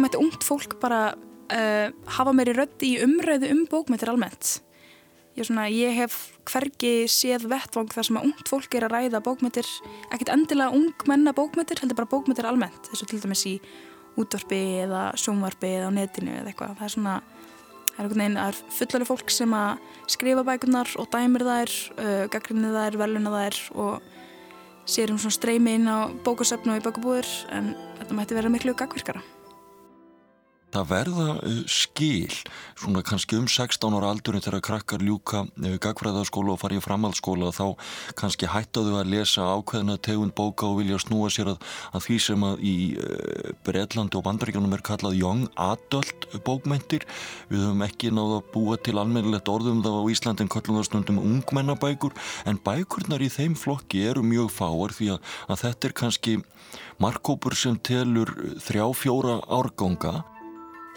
kannski mætti ungt fólk bara uh, hafa meiri rödd í umræðu um bókmyndir almennt. Ég, svona, ég hef hvergi séð vettvang þar sem að ungt fólk er að ræða bókmyndir, ekkert endilega ungmenna bókmyndir, heldur bara bókmyndir almennt, þessu til dæmis í útvarpi eða sjónvarpi eða á netinu eða eitthvað. Það er svona, það er einhvern veginn, það er fullarlega fólk sem að skrifa bækunar og dæmir þær, uh, gaggrinni þær, veluna þær og sér um svona streymi inn á bókasöfnu og í bókabúður en þetta mætti vera miklu gaggvirkara. Það verða uh, skil, svona kannski um 16 ára aldurinn þegar krakkar ljúka uh, gagfræðaskóla og farið framhaldsskóla þá kannski hættaðu að lesa ákveðna tegund bóka og vilja snúa sér að, að því sem að í uh, Breitlandi og Bandaríkjanum er kallað young adult bókmyndir. Við höfum ekki náða að búa til almennilegt orðum þá á Íslandin kallum það stundum ungmennabækur. En bækurnar í þeim flokki eru mjög fáar því að, að þetta er kannski markkópur sem telur þrjá fjóra árganga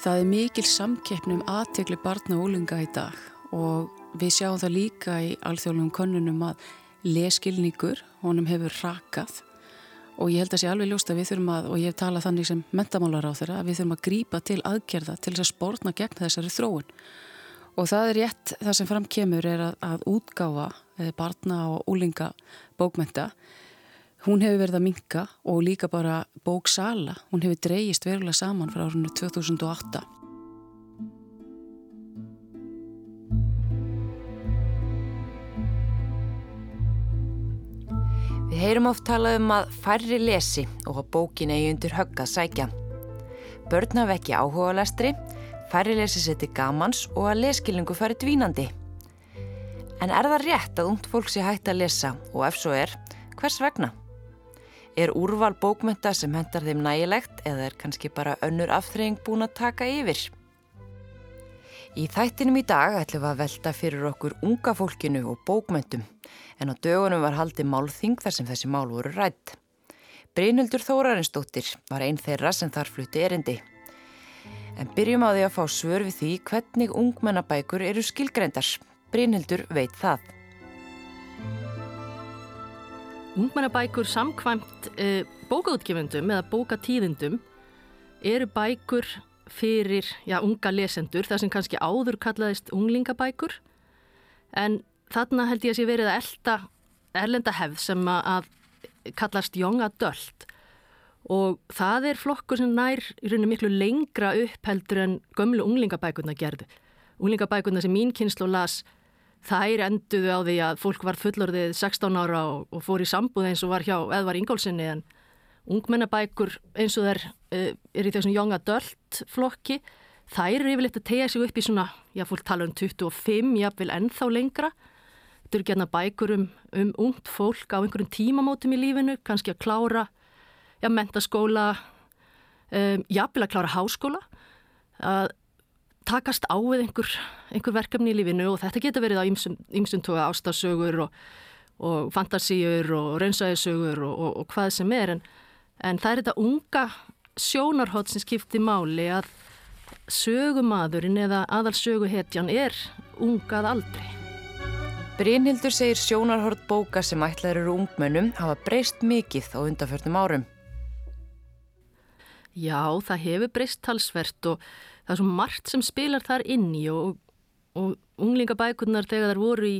Það er mikil samkeppnum aðtegli barna og úlinga í dag og við sjáum það líka í alþjóðlegum konunum að leskilningur, honum hefur rakað og ég held að sé alveg ljóst að við þurfum að, og ég hef talað þannig sem mentamálar á þeirra, að við þurfum að grípa til aðgerða til þess að spórna gegn þessari þróun. Og það er rétt, það sem fram kemur er að, að útgáfa eh, barna og úlinga bókmenta Hún hefur verið að minka og líka bara bóksala, hún hefur dreyist verulega saman frá árunni 2008. Við heyrum oft talað um að færri lesi og að bókin eigi undir högg að sækja. Börn hafa ekki áhuga lestri, færri lesi seti gamans og að leskilningu fari dvínandi. En er það rétt að ungt fólk sé hægt að lesa og ef svo er, hvers vegna? Er úrval bókmynda sem hendar þeim nægilegt eða er kannski bara önnur afþreying búin að taka yfir? Í þættinum í dag ætlum við að velta fyrir okkur unga fólkinu og bókmyndum en á dögunum var haldið málþing þar sem þessi mál voru rætt. Brynildur Þórarinsdóttir var einn þeirra sem þar flutti erindi. En byrjum á því að fá svör við því hvernig ungmennabækur eru skilgrendars. Brynildur veit það. Ungmennabækur samkvæmt uh, bókaútgefendum eða bókatíðendum eru bækur fyrir já, unga lesendur, það sem kannski áður kallaðist unglingabækur en þarna held ég að sé verið að elda erlenda hefð sem að kallast young adult og það er flokkur sem nær í rauninu miklu lengra upp heldur en gömlu unglingabækurna gerðu. Unglingabækurna sem mín kynslu las þær enduðu á því að fólk var fullorðið 16 ára og, og fór í sambúð eins og var hjá Edvar Ingólfsinni en ungmennabækur eins og þær uh, er í þessum young adult flokki. Þær eru yfirleitt að tegja sig upp í svona, já fólk tala um 25, jáfnvel ennþá lengra. Þetta eru gerna bækur um, um ungt fólk á einhverjum tímamótum í lífinu kannski að klára já, mentaskóla um, jáfnvel að klára háskóla. Að takast á við einhver, einhver verkefni í lífinu og þetta getur verið á ymsum tóka ástasögur og, og fantasíur og raunsæðisögur og, og, og hvað sem er en, en það er þetta unga sjónarhótt sem skiptir máli að sögumadurinn eða aðalsöguhetjan er ungað aldrei. Brynhildur segir sjónarhótt bóka sem ætlaður eru ungmennum hafa breyst mikið á undanförnum árum. Já, það hefur breyst talsvert og það er svo margt sem spilar þar inn í og, og unglingabækurnar þegar þær voru í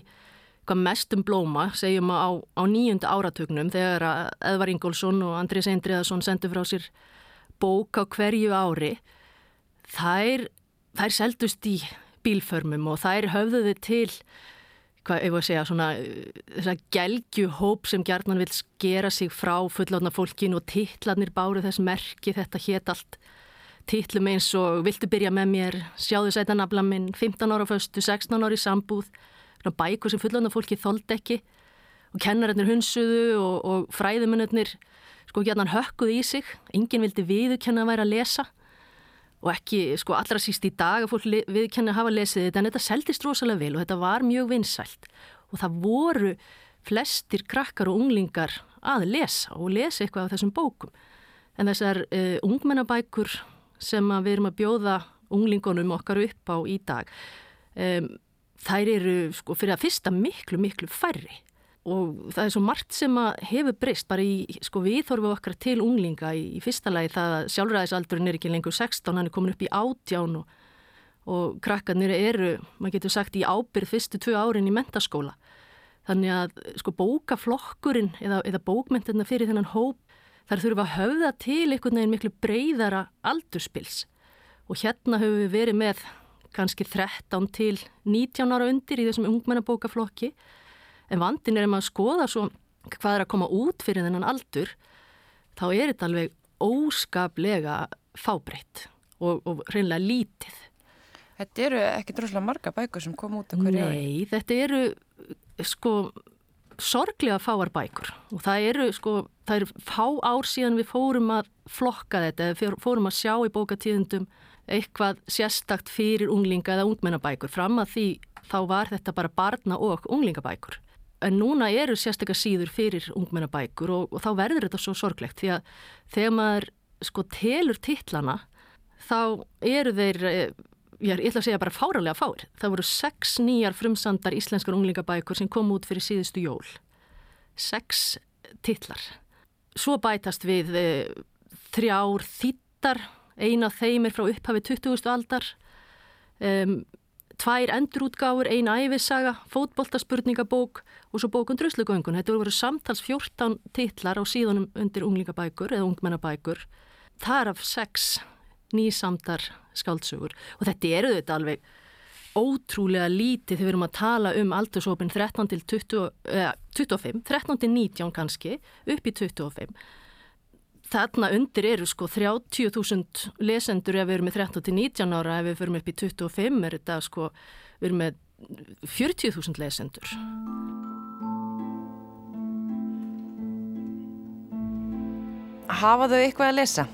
mestum blóma, segjum á, á nýjunda áratögnum þegar Edvar Ingólfsson og Andrés Eindriðarsson sendu frá sér bók á hverju ári þær, þær seldust í bílförmum og þær höfðuði til hvað ég voru að segja, svona þessa gelgjuhóp sem gerðnan vil skera sig frá fullátna fólkin og titlanir báru þess merki þetta hétt allt títlum eins og viltu byrja með mér, sjáðu sætanabla minn, 15 ára fyrstu, 16 ára í sambúð, bækur sem fullanda fólki þóld ekki. Og kennarinnir hunsuðu og, og fræðumunirnir sko hérna hökkuð í sig, enginn vildi viðkenna að væra að lesa. Og ekki sko allra síst í dag að fólk viðkenna að hafa lesið þetta en þetta seldist rosalega vil og þetta var mjög vinsælt. Og það voru flestir krakkar og unglingar að lesa og lesa eitthvað af þessum bókum. En þessar uh, ungmennabækur sem við erum að bjóða unglingunum okkar upp á í dag um, þær eru sko fyrir að fyrsta miklu miklu færri og það er svo margt sem að hefur breyst bara í sko viðþorfu okkar til unglinga í, í fyrsta lagi það að sjálfræðisaldurinn er ekki lengur 16, hann er komin upp í átján og, og krakkarnir eru, maður getur sagt, í ábyrð fyrstu tvö árin í mentaskóla. Þannig að sko bókaflokkurinn eða, eða bókmyndirna fyrir þennan hóp þar þurfa að höfða til einhvern veginn miklu breyðara aldurspils og hérna höfum við verið með kannski 13 til 19 ára undir í þessum ungmennabókaflokki en vandin er að maður skoða svo hvað er að koma út fyrir þennan aldur þá er þetta alveg óskaplega fábreytt og, og reynlega lítið. Þetta eru ekki droslega marga bækur sem kom út á hverju? Nei, þetta eru sko sorglega fáar bækur og það eru sko, það eru fá ár síðan við fórum að flokka þetta eða fórum að sjá í bókatíðundum eitthvað sérstakt fyrir unglinga eða ungmennabækur. Fram að því þá var þetta bara barna og unglingabækur. En núna eru sérstaklega síður fyrir ungmennabækur og, og þá verður þetta svo sorglegt því að þegar maður sko telur titlana þá eru þeir, eh, ég ætla að segja bara fáralega fáir. Það voru sex nýjar frumsandar íslenskar unglingabækur sem kom út fyrir síðustu jól. Sex titlar. Svo bætast við e, þrjár þýttar Eina þeim er frá upphafi 20. aldar, um, tvær endurútgáfur, eina æfisaga, fótboltaspurningabók og svo bókun druslugöngun. Þetta voru samtals 14 titlar á síðanum undir unglingabækur eða ungmennabækur. Þar af sex nýsamdar skáltsugur og þetta eru þetta alveg ótrúlega lítið þegar við erum að tala um aldursópin 13 til 20, eh, 25, 13 til 19 kannski, upp í 25 þarna undir eru sko 30.000 lesendur ef við erum með 13-19 ára, ef við förum upp í 25 er þetta sko, við erum með 40.000 lesendur. Hafa þau eitthvað að lesa?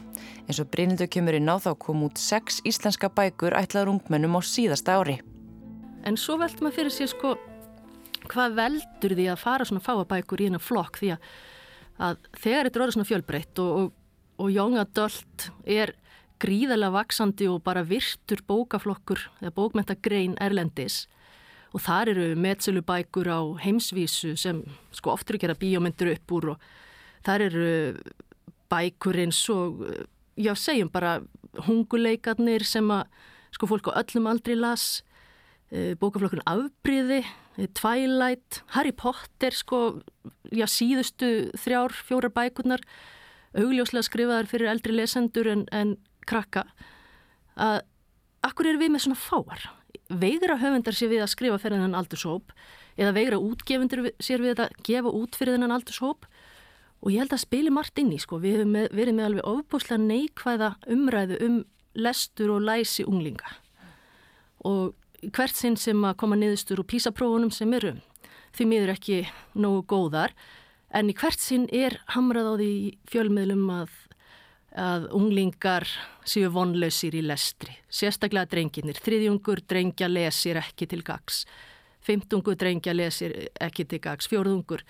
En svo Brynildu kemur inn á þá kom út sex íslenska bækur ætlaður ungmennum á síðasta ári. En svo veld maður fyrir sér sko hvað veldur því að fara svona fáabækur í eina flokk því að að þegar þetta er orðið svona fjölbreytt og, og, og young adult er gríðarlega vaksandi og bara virtur bókaflokkur eða bókmentagrein erlendis og þar eru metsölubækur á heimsvísu sem sko oftur ekki er að bíómyndur upp úr og þar eru bækur eins og, já segjum bara hunguleikarnir sem að sko fólk á öllum aldri las, eh, bókaflokkun afbríði Twilight, Harry Potter sko, já síðustu þrjár, fjórar bækurnar augljóslega skrifaðar fyrir eldri lesendur en, en krakka. Að akkur eru við með svona fáar? Veigra höfundar sér við að skrifa fyrir þennan aldurshóp eða veigra útgefundur sér við að gefa út fyrir þennan aldurshóp og ég held að spili margt inn í sko, við hefum með, verið með alveg ofbúslega neikvæða umræðu um lestur og læsi unglinga. Og hvert sinn sem að koma niðurstur úr písaprófunum sem eru því miður ekki nógu góðar en í hvert sinn er hamrað á því fjölmiðlum að, að unglingar séu vonlausir í lestri, sérstaklega drenginir, þriðjungur drengja lesir ekki til gags, femtungur drengja lesir ekki til gags, fjórðungur.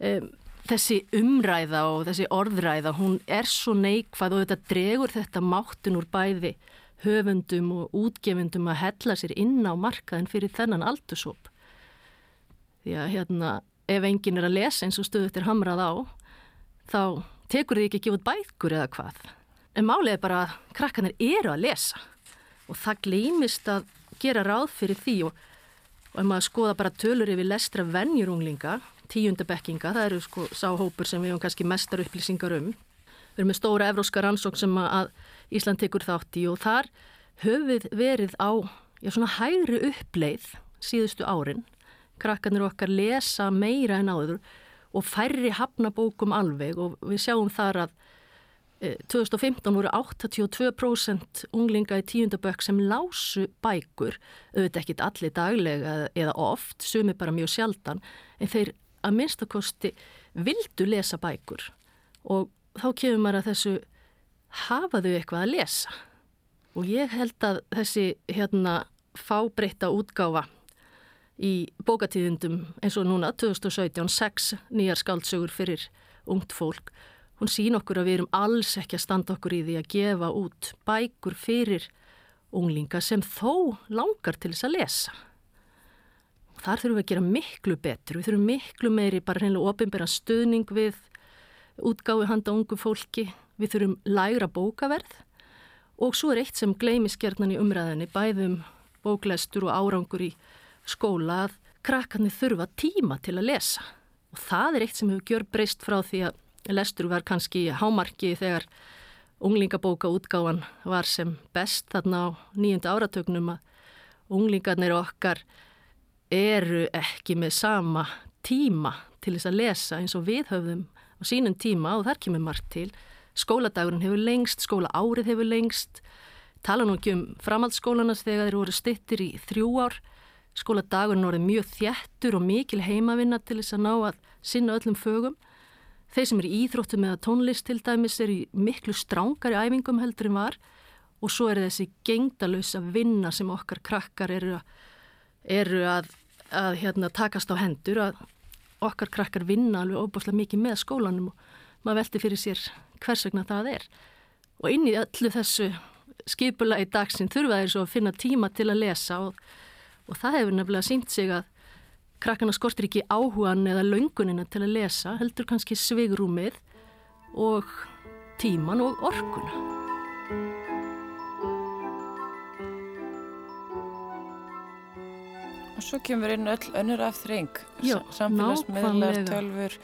Um, þessi umræða og þessi orðræða, hún er svo neikvað og þetta dregur þetta máttun úr bæði höfundum og útgefundum að hella sér inn á markaðin fyrir þennan aldursóp. Því að hérna, ef enginn er að lesa eins og stöðut er hamrað á, þá tekur þið ekki að gefa út bækur eða hvað. En málið er bara að krakkanir eru að lesa og það gleymist að gera ráð fyrir því og, og ef maður skoða bara tölur yfir lestra vennjurunglinga, tíundabekkinga, það eru sko sáhópur sem við hefum kannski mestar upplýsingar um. Við erum með stóra evróska rannsók sem að Ísland tekur þátt í og þar höfum verið á já, svona hægri uppleið síðustu árin. Krakkarnir okkar lesa meira en áður og færri hafna bókum alveg og við sjáum þar að e, 2015 voru 82% unglinga í tíundabökk sem lásu bækur, auðvitað ekkit allir daglega eða oft, sumi bara mjög sjaldan, en þeir að minnstakosti vildu lesa bækur. Og þá kemur maður að þessu hafa þau eitthvað að lesa? Og ég held að þessi hérna fábreyta útgáfa í bókatíðundum eins og núna 2017 sex nýjar skáldsögur fyrir ungt fólk hún sín okkur að við erum alls ekki að standa okkur í því að gefa út bækur fyrir unglinga sem þó langar til þess að lesa Þar þurfum við að gera miklu betur, við þurfum miklu meiri bara hreinlega ofinbæra stuðning við útgáfi handa ungu fólki, við þurfum lægra bókaverð. Og svo er eitt sem gleimis gerðnan í umræðinni, bæðum bóklestur og árangur í skóla að krakkarnir þurfa tíma til að lesa. Og það er eitt sem hefur gjör breyst frá því að lestur var kannski hámarki þegar unglingabóka útgáfan var sem best þarna á nýjunda áratögnum að unglingarnir okkar eru ekki með sama tíma til þess að lesa eins og við höfðum á sínum tíma og þar kemur margt til. Skóladagurinn hefur lengst, skóla árið hefur lengst, tala nú ekki um framhaldsskólanas þegar þeir voru stittir í þrjú ár. Skóladagurinn voru mjög þjættur og mikil heimavinna til þess að ná að sinna öllum fögum. Þeir sem eru í íþróttum eða tónlist til dæmis er í miklu strángari æfingum heldur en var og svo er þessi gengdalösa vinna sem okkar krakkar eru eru að að hérna, takast á hendur að okkar krakkar vinna alveg óbúslega mikið með skólanum og maður veldi fyrir sér hvers vegna það er. Og inn í öllu þessu skipula í dagsinn þurfa þeir svo að finna tíma til að lesa og, og það hefur nefnilega sínt sig að krakkarna skortir ekki áhugan eða laungunina til að lesa, heldur kannski svigrúmið og tíman og orkuna. Og svo kemur inn öll önnur afþreng, samfélagsmiðlar, tölfur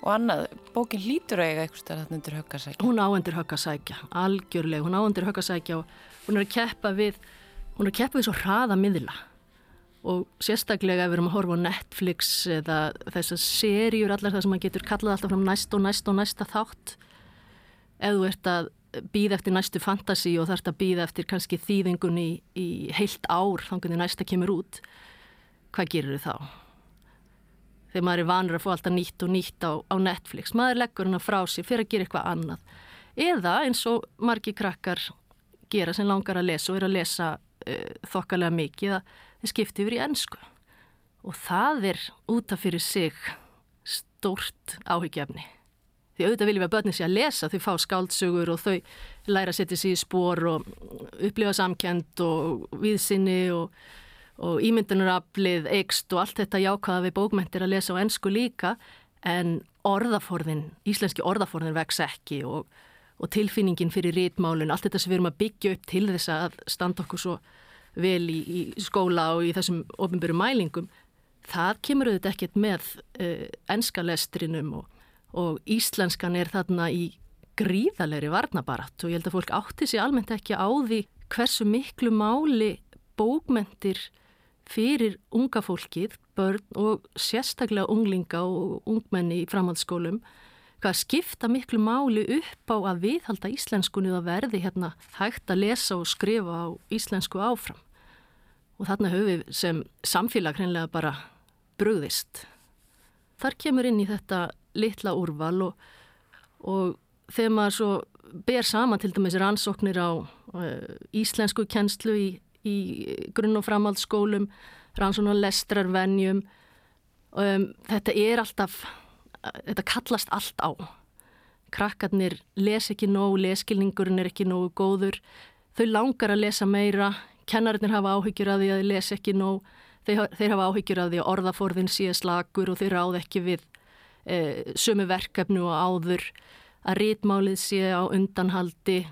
og annað. Bókin hlýtur að eiga eitthvað starf undir höggasækja. Hún áendur höggasækja, algjörlega. Hún áendur höggasækja og hún er að keppa við, hún er að keppa við svo hraða miðla. Og sérstaklega ef við erum að horfa á Netflix eða þessar serjur, allar það sem maður getur kallað alltaf fram næst og næst og næsta þátt. Ef þú ert að býða eftir næstu fantasi og þarfst að býða eftir kannski þýðingun í, í heilt ár, þannig að næsta kemur út hvað gerir þau þá? Þegar maður er vanur að fá alltaf nýtt og nýtt á, á Netflix, maður leggur hennar frá sig fyrir að gera eitthvað annað. Eða eins og margi krakkar gera sem langar að lesa og er að lesa uh, þokkalega mikið að þeir skipti yfir í ennsku. Og það er útaf fyrir sig stórt áhyggjafni. Því auðvitað viljum við að börnir sé að lesa, þau fá skáldsögur og þau læra að setja sér í spór og upplifa samkend og viðsynni og og ímyndunaraflið, eikst og allt þetta jákaða við bókmentir að lesa á ennsku líka en orðaforðin, íslenski orðaforðin vex ekki og, og tilfinningin fyrir rítmálun, allt þetta sem við erum að byggja upp til þess að standa okkur svo vel í, í skóla og í þessum ofinböru mælingum, það kemur auðvitað ekkert með uh, ennska lestrinum og, og íslenskan er þarna í gríðalegri varnabarat og ég held að fólk átti sig almennt ekki á því hversu miklu máli bókmentir fyrir unga fólkið, börn og sérstaklega unglinga og ungmenni í framhaldsskólum hvað skipta miklu máli upp á að viðhalda íslenskunni að verði hérna hægt að lesa og skrifa á íslensku áfram. Og þarna höfum við sem samfélag hreinlega bara brugðist. Þar kemur inn í þetta litla úrval og, og þegar maður svo ber saman til dæmis rannsóknir á uh, íslensku kennslu í í grunn- og framhaldsskólum, rannsóna lestrarvenjum. Um, þetta er alltaf, þetta kallast allt á. Krakkarnir les ekki nóg, leskilningurinn er ekki nógu góður. Þau langar að lesa meira, kennarinnir hafa áhyggjur að því að þau les ekki nóg. Þeir, þeir hafa áhyggjur að því að orðaforðin sé slagur og þeir ráð ekki við e, sömu verkefnu og áður. Að rítmálið sé á undanhaldi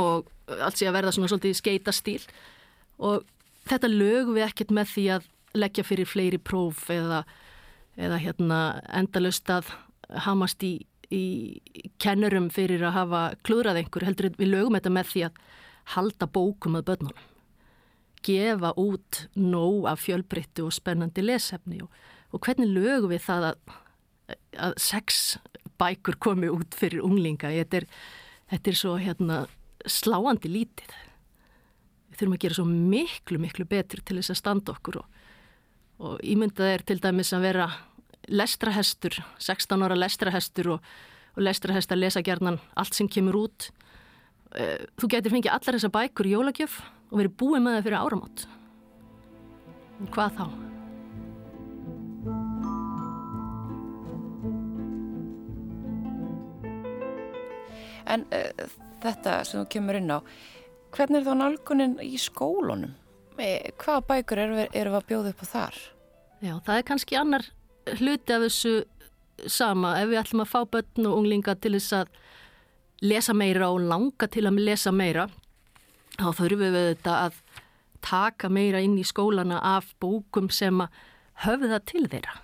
og allt sé að verða svona svolítið skeitastíl og þetta lög við ekkert með því að leggja fyrir fleiri próf eða, eða hérna endalust að hamast í, í kennurum fyrir að hafa klúðrað einhver heldur við lögum þetta með því að halda bókum að börnunum. Gefa út nóg af fjölbryttu og spennandi lesefni og, og hvernig lögum við það að, að sex bækur komi út fyrir unglinga? Þetta er, þetta er svo hérna sláandi lítið. Við þurfum að gera svo miklu, miklu betri til þess að standa okkur og, og ímyndað er til dæmis að vera lestrahestur, 16 ára lestrahestur og, og lestrahestar lesa gerðnan allt sem kemur út. Eh, þú getur fengið allar þessa bækur í jólagjöf og verið búið með það fyrir áramót. En hvað þá? En uh, þetta sem þú kemur inn á, hvernig er þá nálgunin í skólunum? Hvaða bækur eru við, eru við að bjóða upp á þar? Já, það er kannski annar hluti af þessu sama ef við ætlum að fá börn og unglinga til þess að lesa meira og langa til að lesa meira þá þurfum við þetta að taka meira inn í skólana af bókum sem að höfða til þeirra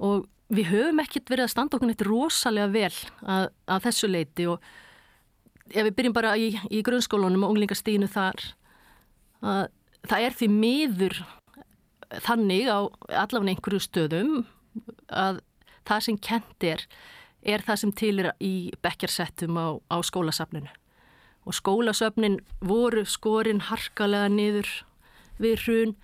og við höfum ekkert verið að standa okkur neitt rosalega vel að, að þessu leiti og ef við byrjum bara í, í grunnskólunum og unglingastínu þar að það er því miður þannig á allavega einhverju stöðum að það sem kent er er það sem til er í bekkjarsettum á, á skólasafninu. Og skólasöfnin voru skorinn harkalega niður við hrun.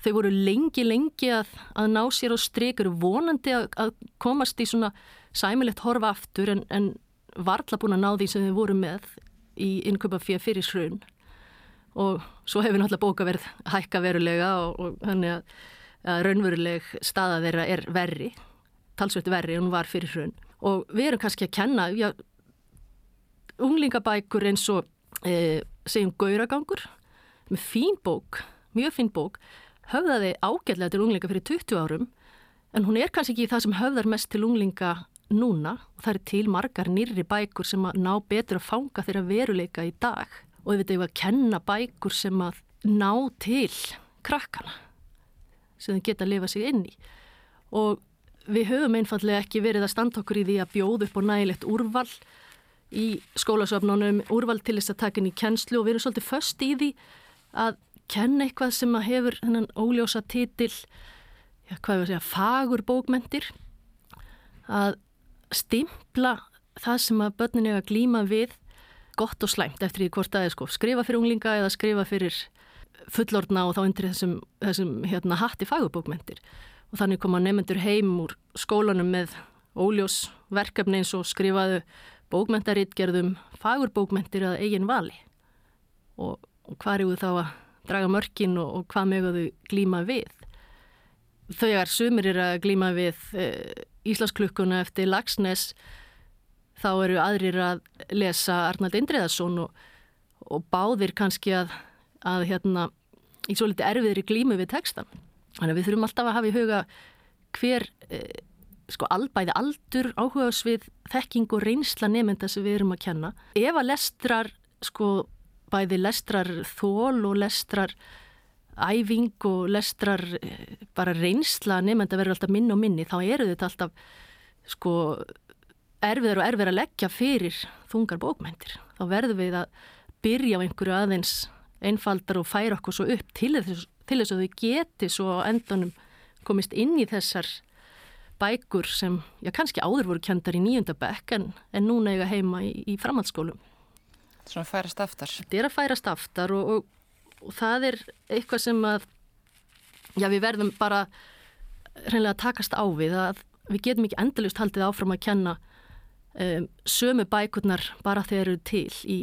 Þau voru lengi lengi að, að ná sér á strykur vonandi að, að komast í svona sæmilegt horfa aftur en, en varðla búin að ná því sem þau voru með í innköpa fyrir hrun. Og svo hefur náttúrulega bókaverð hækka verulega og, þannig að, að raunveruleg staða þeirra er verri, talsveit verri en hún var fyrir hrun. Og við erum kannski að kenna já, unglingabækur eins og e, segjum Gauragangur með fín bók, mjög fín bók höfðaði ágætlega til unglinga fyrir 20 árum en hún er kannski ekki það sem höfðar mest til unglinga núna og það er til margar nýri bækur sem að ná betur að fanga þeirra veruleika í dag. Og við veitum að kenna bækur sem að ná til krakkana sem þau geta að lifa sig inn í. Og við höfum einfallega ekki verið að standa okkur í því að bjóða upp á nægilegt úrval í skólasöfnunum, úrval til þess að taka inn í kennslu og við erum svolítið först í því að kenna eitthvað sem að hefur hennan óljósa titil já, hvað er að segja, fagur bókmentir að stimpla það sem að börnin er að glýma við gott og slæmt eftir því hvort það er sko skrifa fyrir unglinga eða skrifa fyrir fullordna og þá undir þessum, þessum hérna, hatti fagurbókmentir og þannig koma nefnendur heim úr skólanum með óljós verkefni eins og skrifaðu bókmentaritgerðum fagurbókmentir að eigin vali. Og, og hvað eru þá að draga mörkin og, og hvað möguðu glíma við? Þau er sumir er að glíma við e, Íslasklukkuna eftir Lagsnes þá eru aðrir að lesa Arnald Indriðarsson og, og báðir kannski að, að hérna, í svo litið erfiðri glímu við textan. Þannig að við þurfum alltaf að hafa í huga hver e, sko albæði aldur áhugaðs við þekking og reynsla nefnda sem við erum að kenna. Ef að lestrar, sko bæði lestrar þól og lestrar æfing og lestrar e, bara reynsla nefnda verður alltaf minn og minni, þá eru þetta alltaf sko erfiðar og erfiðar að leggja fyrir þungar bókmyndir. Þá verðum við að byrja á einhverju aðeins einfaldar og færa okkur svo upp til þess, til þess að þau geti svo endanum komist inn í þessar bækur sem, já kannski áður voru kendar í nýjundabekk en, en núna eiga heima í, í framhaldsskólum. Svona færast aftar. Þetta er að færast aftar og, og, og það er eitthvað sem að, já við verðum bara reynilega að takast á við að við getum ekki endalust haldið áfram að kenna um, sömu bækurnar bara þeir eru til í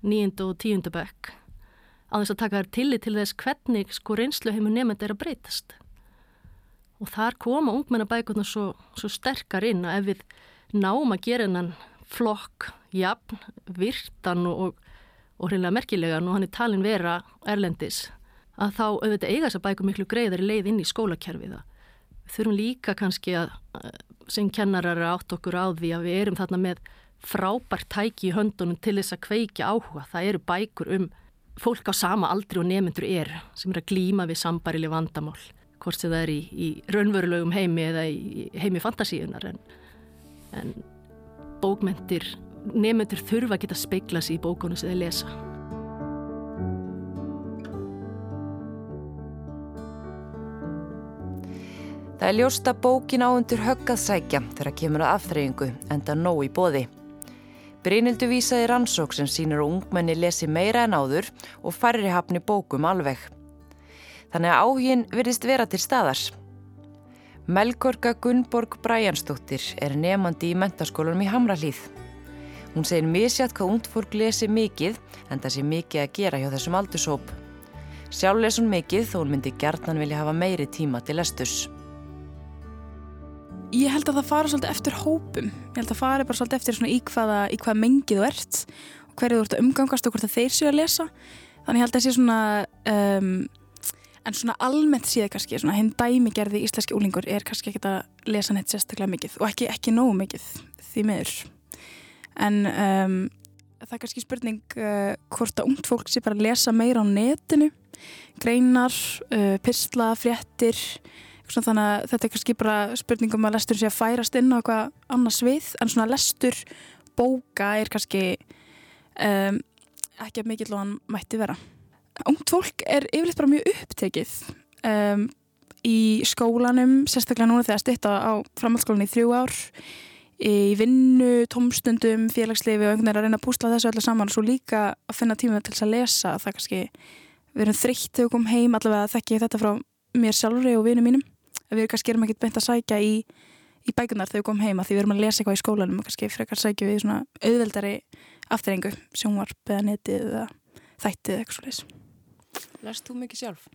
nýjundu og tíundu bekk á þess að taka þær tillit til þess hvernig sko reynslu heimur nefnd er að breytast. Og þar koma ungmennabækurnar svo, svo sterkar inn að ef við náum að gera hennan flokk, jafn, virtan og, og hreinlega merkilegan og hann er talin vera erlendis að þá auðvitað eiga þess að bækur miklu greiðar í leið inn í skólakerfiða. Við þurfum líka kannski að sem kennarar átt okkur á því að við erum þarna með frábært tæki í höndunum til þess að kveikja áhuga. Það eru bækur um fólk á sama aldri og nemyndur er sem er að glýma við sambarileg vandamál. Hvort sem það er í, í raunverulegum heimi eða í heimi fantasíunar. En, en bókmentir, nemyndur þurfa að geta speikla sér í bókunum sem þeir lesa. Það er ljósta bókin áundur höggað sækja þegar kemur að afþreyingu enda nóg í bóði. Brynildu vísaði rannsók sem sínur að ungmenni lesi meira en áður og færri hafni bókum alveg. Þannig að áhugin virðist vera til staðars. Melgorga Gunnborg Bræjansdóttir er nefandi í mentaskólanum í Hamralíð. Hún segir misjátt hvað ungt fólk lesi mikið en það sé mikið að gera hjá þessum aldursóp. Sjálf lesun mikið þó hún myndi gertnan vilja hafa meiri tíma til lestus. Ég held að það fara svolítið eftir hópum. Ég held að það fara bara svolítið eftir svona í hvaða, í hvaða mengið þú ert og hverju þú ert að umgangast og hvort það þeir séu að lesa. Þannig ég held að það sé svona, um, En svona almennt séð kannski, svona hinn dæmigerði íslenski úlingur er kannski ekki að lesa neitt sérstaklega mikið og ekki, ekki nógu mikið því miður. En um, það er kannski spurning uh, hvort að ungt fólk sé bara að lesa meira á netinu, greinar, uh, pistla, fréttir, svona þannig að þetta er kannski bara spurning um að lestur sé að færast inn á eitthvað annars við, en svona lestur bóka er kannski um, ekki að mikill og hann mætti vera. Ungt fólk er yfirleitt bara mjög upptekið um, í skólanum, sérstaklega núna þegar styrta á framhaldsskólan í þrjú ár í vinnu, tómstundum, félagslifi og einhvern veginn að reyna að púsla þessu öllu saman og svo líka að finna tíma til þess að lesa það kannski, við erum þreytt þegar við komum heim, allavega þekk ég þetta frá mér sjálfur og vinnu mínum við erum kannski erum ekkert beint að sækja í, í bækunar þegar við komum heima því við erum að lesa eitthvað í skólanum og kannski frekar sækja við svona auðveldari afturrengu, sjónvarp eða netið eða þættið eitthvað svolítið Lest þú mikið sjálf?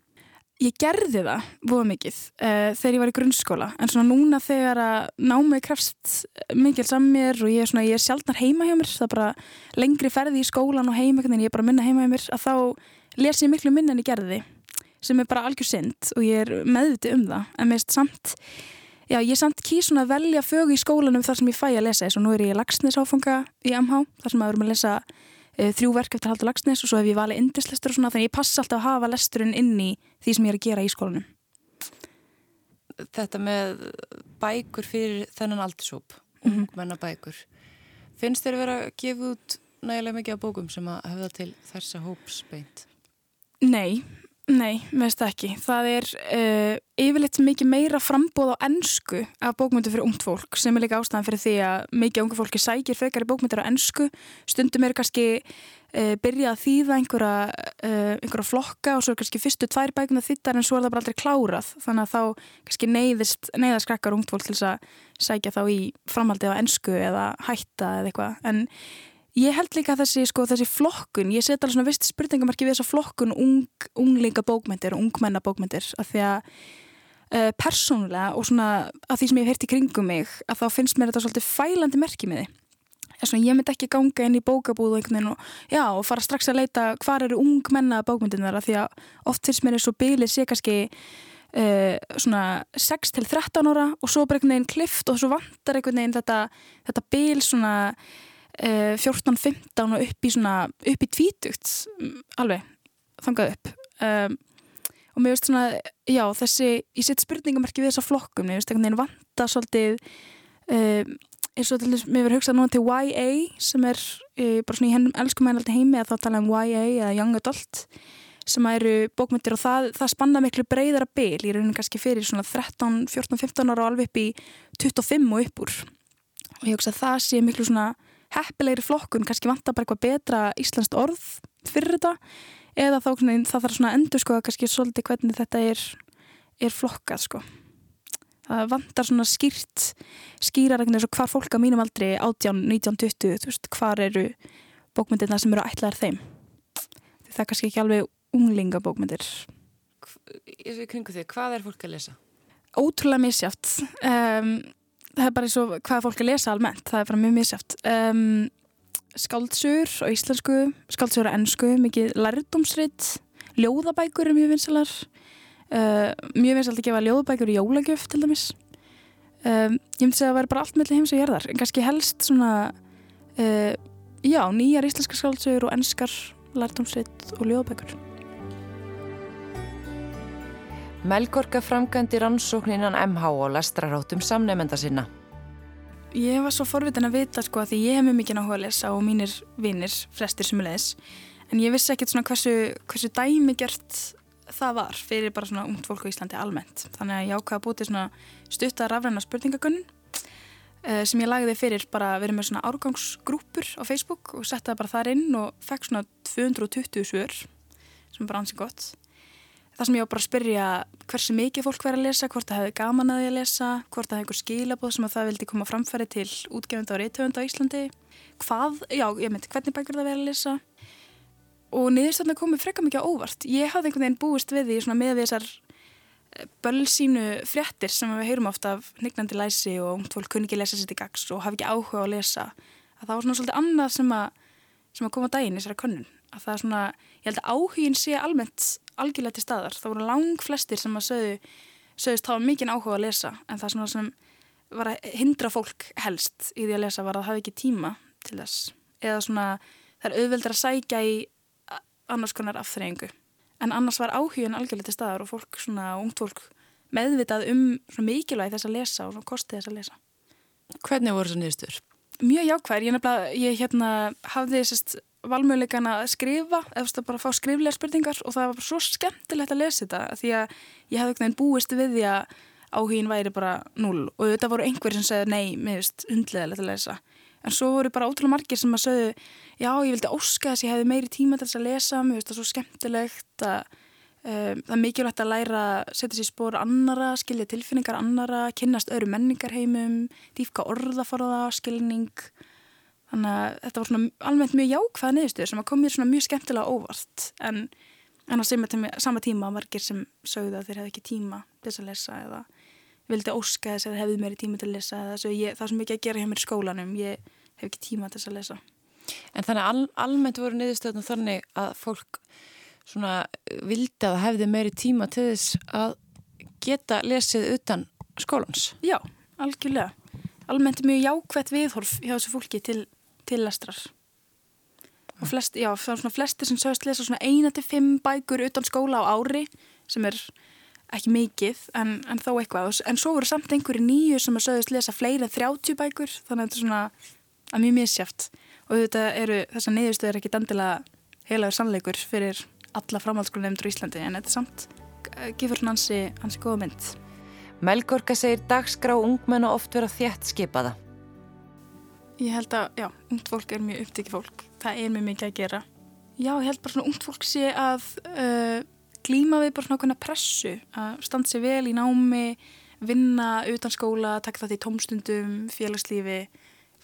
Ég gerði það voða mikið uh, þegar ég var í grunnskóla en svona núna þegar að námið krefst mikið saman mér og ég er, svona, er sjálfnar heima hjá mér það er bara lengri ferði í skólan og heima en ég er bara minna heima hjá mér að þá les ég miklu minna en ég gerði sem er bara algjör synd og ég er meðviti um það. En mér er samt já ég er samt kýsun að velja fög í skólanum þar sem ég fæ að lesa þess og nú er ég lagsnisáfanga í MH þar sem að við erum að lesa Eh, þrjú verk eftir Haldur Lagsnes og svo hef ég valið indislestur og svona þannig ég passa alltaf að hafa lesturinn inn í því sem ég er að gera í skólanum. Þetta með bækur fyrir þennan aldursóp, mm -hmm. ungmennabækur, finnst þér að vera að gefa út nægilega mikið af bókum sem að hefða til þessa hópsbeint? Nei, Nei, veist ekki. Það er uh, yfirleitt mikið meira frambóð á ennsku af bókmyndu fyrir ungt fólk sem er líka ástæðan fyrir því að mikið ungu fólki sækir frekar í bókmyndur á ennsku. Stundum er kannski uh, byrjað að þýða einhverja, uh, einhverja flokka og svo er kannski fyrstu tvær bækuna þittar en svo er það bara aldrei klárað. Þannig að þá kannski neyðist, neyðast krakkar ungt fólk til þess að sækja þá í framhaldi á ennsku eða hætta eða eitthvað. En Ég held líka þessi, sko, þessi flokkun, ég set alveg svona vist spurningamarki við þessa flokkun ung, unglinga bókmyndir og ungmenna bókmyndir að því að uh, persónulega og svona að því sem ég hef heyrt í kringum mig að þá finnst mér þetta svolítið fælandi merkið með því. Svona, ég myndi ekki ganga inn í bókabúðu og, já, og fara strax að leita hvar eru ungmenna bókmyndirnar að því að oft finnst mér eins og bylið sé kannski uh, svona 6-13 ára og svo bara einhvern veginn klift og svo vantar einhvern veginn þetta, þetta byl svona 14-15 eh, og upp í svona upp í tvítugt mm, alveg, þangað upp. Um, og mér veist svona já þessi, ég set spurningamarki við þessa flokkum, mér veist einhvern veginn vanta svolítið um, eins og til þess, mér verður hugsað núna til YA sem er uh, bara svona í hennum elskum hennaldi heimi að þá tala um YA eða Young Adult sem eru bókmyndir og það, það spanna miklu breyðara byl, ég er raunin kannski fyrir svona 13, 14, 15 ára og alveg upp í 25 og uppur og ég hugsa að það sé miklu svona heppilegri flokkun, kannski vantar bara eitthvað betra íslenskt orð fyrir þetta eða þá það þarf svona endur sko að kannski svolítið hvernig þetta er, er flokkað sko. Það vantar svona skýrt, skýrar eitthvað eins og hvar fólk á mínum aldri 18, 19, 20, þú veist, hvar eru bókmyndirna sem eru ætlaðar þeim. Það er kannski ekki alveg unglingabókmyndir. Í kringu því, hvað er fólk að lesa? Ótrúlega misjátt. Um, það er bara eins og hvað fólk að lesa almennt, það er bara mjög misjátt um, skáldsur á íslensku skáldsur á ennsku, mikið lærdomsritt, ljóðabækur er mjög vinsalar uh, mjög vinsalt að gefa ljóðabækur í jólagjöf til dæmis. Um, ég myndi segja að það væri bara allt mellir heims og gerðar en kannski helst svona uh, já, nýjar íslenska skáldsur og ennskar lærdomsritt og ljóðabækur Melgorka framgændi rannsókninan MH og lestrarátum samnefnda sinna. Ég var svo forvitin að vita sko að því ég hef mjög mikið náhuga að lesa og mínir vinnir, flestir sem er leðis en ég vissi ekkert svona hversu, hversu dæmigjört það var fyrir bara svona ungt fólk á Íslandi almennt. Þannig að ég ákvaði að búti svona stutta rafræna spurningagunn uh, sem ég lagði fyrir bara að vera með svona árgangsgrúpur á Facebook og setta bara þar inn og fekk svona 220 svör sem bara ansið gott Það sem ég á bara að spyrja hversu mikið fólk verður að lesa, hvort það hefur gaman að því að lesa, hvort það hefur einhver skilabóð sem að það vildi koma framfæri til útgefenda og reytöfenda á Íslandi. Hvað, já, ég myndi, hvernig bækur það verður að lesa? Og niðurstöndar komið frekka mikið á óvart. Ég hafði einhvern veginn búist við því með þessar eh, bölsínu fréttir sem við heyrum ofta af nignandi læsi og ungt fólk kunni ekki lesa sér til gags og hafi ekki áhuga að lesa. Að það var svona svolítið annað sem að, sem að koma á daginn í þessari könnun. Að það er svona, ég held að áhugin sé almennt algjörlega til staðar. Það voru lang flestir sem að sögðu, sögðust hafa mikinn áhuga að lesa en það svona sem var að hindra fólk helst í því að lesa var að hafa ekki tíma til þess. Eða svona það er auðveldur að sækja í annars konar afþreyingu. En annars var áhugin algjörlega til staðar og fólk svona, ungt fólk meðvitað um mikilvæg þess að lesa og kosti þess að lesa. Hvernig voru þessu nýðstur? Mjög jákvæður. Ég, ég hérna, hafði sérst valmöðuleikan að skrifa eða bara fá skriflega spurningar. Og það var svo skemmtilegt að lesa þetta því að ég hafði eitthvað búist við því að áhugin væri bara null og þetta voru einhverjir sem segði nei, mér finnst hundlegaðilegt að lesa. En svo voru bara ótrúlega margir sem að sögðu já, ég vildi óska þess að ég hefði meiri tíma til þess að lesa, mér finnst það svo skemmtilegt að um, það er mikilvægt að læra setja sér spór annara, skilja tilfinningar annara, kynnast öðru menningarheimum dýfka orðaforða, skilning þannig að þetta var svona almennt mjög jákvæða niðurstöður sem kom mér svona mjög skemmtilega óvart. En, en á sama tíma margir sem sögðu að þeir hefði ekki tíma til þess að lesa eða vildi óska þess að hefði meiri tíma til að lesa ég, það sem ekki að gera hjá mér í skólanum. Ég hef ekki tíma til þess að lesa. En þannig al, almennt voru niðurstöðnum þannig að fólk svona vildi að hefði meiri tíma til þess að geta lesið utan skólans? Já, algjörlega. Almennt mjög jákvætt viðhorf hjá þessu fólki til, til lestrar. Og flest, já, það er svona flestir sem sögast lesa svona eina til fimm bækur utan skóla á ári sem er ekki mikið en, en þó eitthvað. En svo voru samt einhverju nýju sem að sögðist lesa fleiri en 30 bækur þannig að þetta er svona að mjög misjáft og þetta eru þess að neyðustöður ekki dandilega heilagur sannleikur fyrir alla framhaldsskólunemndur í Íslandi en þetta er samt eh, gefur hann hansi, hansi góða mynd. Melgorka segir dagskrá ungmenn og oft vera þjætt skipaða Ég held að, já, ungt fólk er mjög upptikið fólk það er mjög mikið að gera Já, ég held bara svona ungt fólk sé að uh, glíma við bara svona okkurna pressu að standa sér vel í námi, vinna utan skóla, taka það til tómstundum, félagslífi.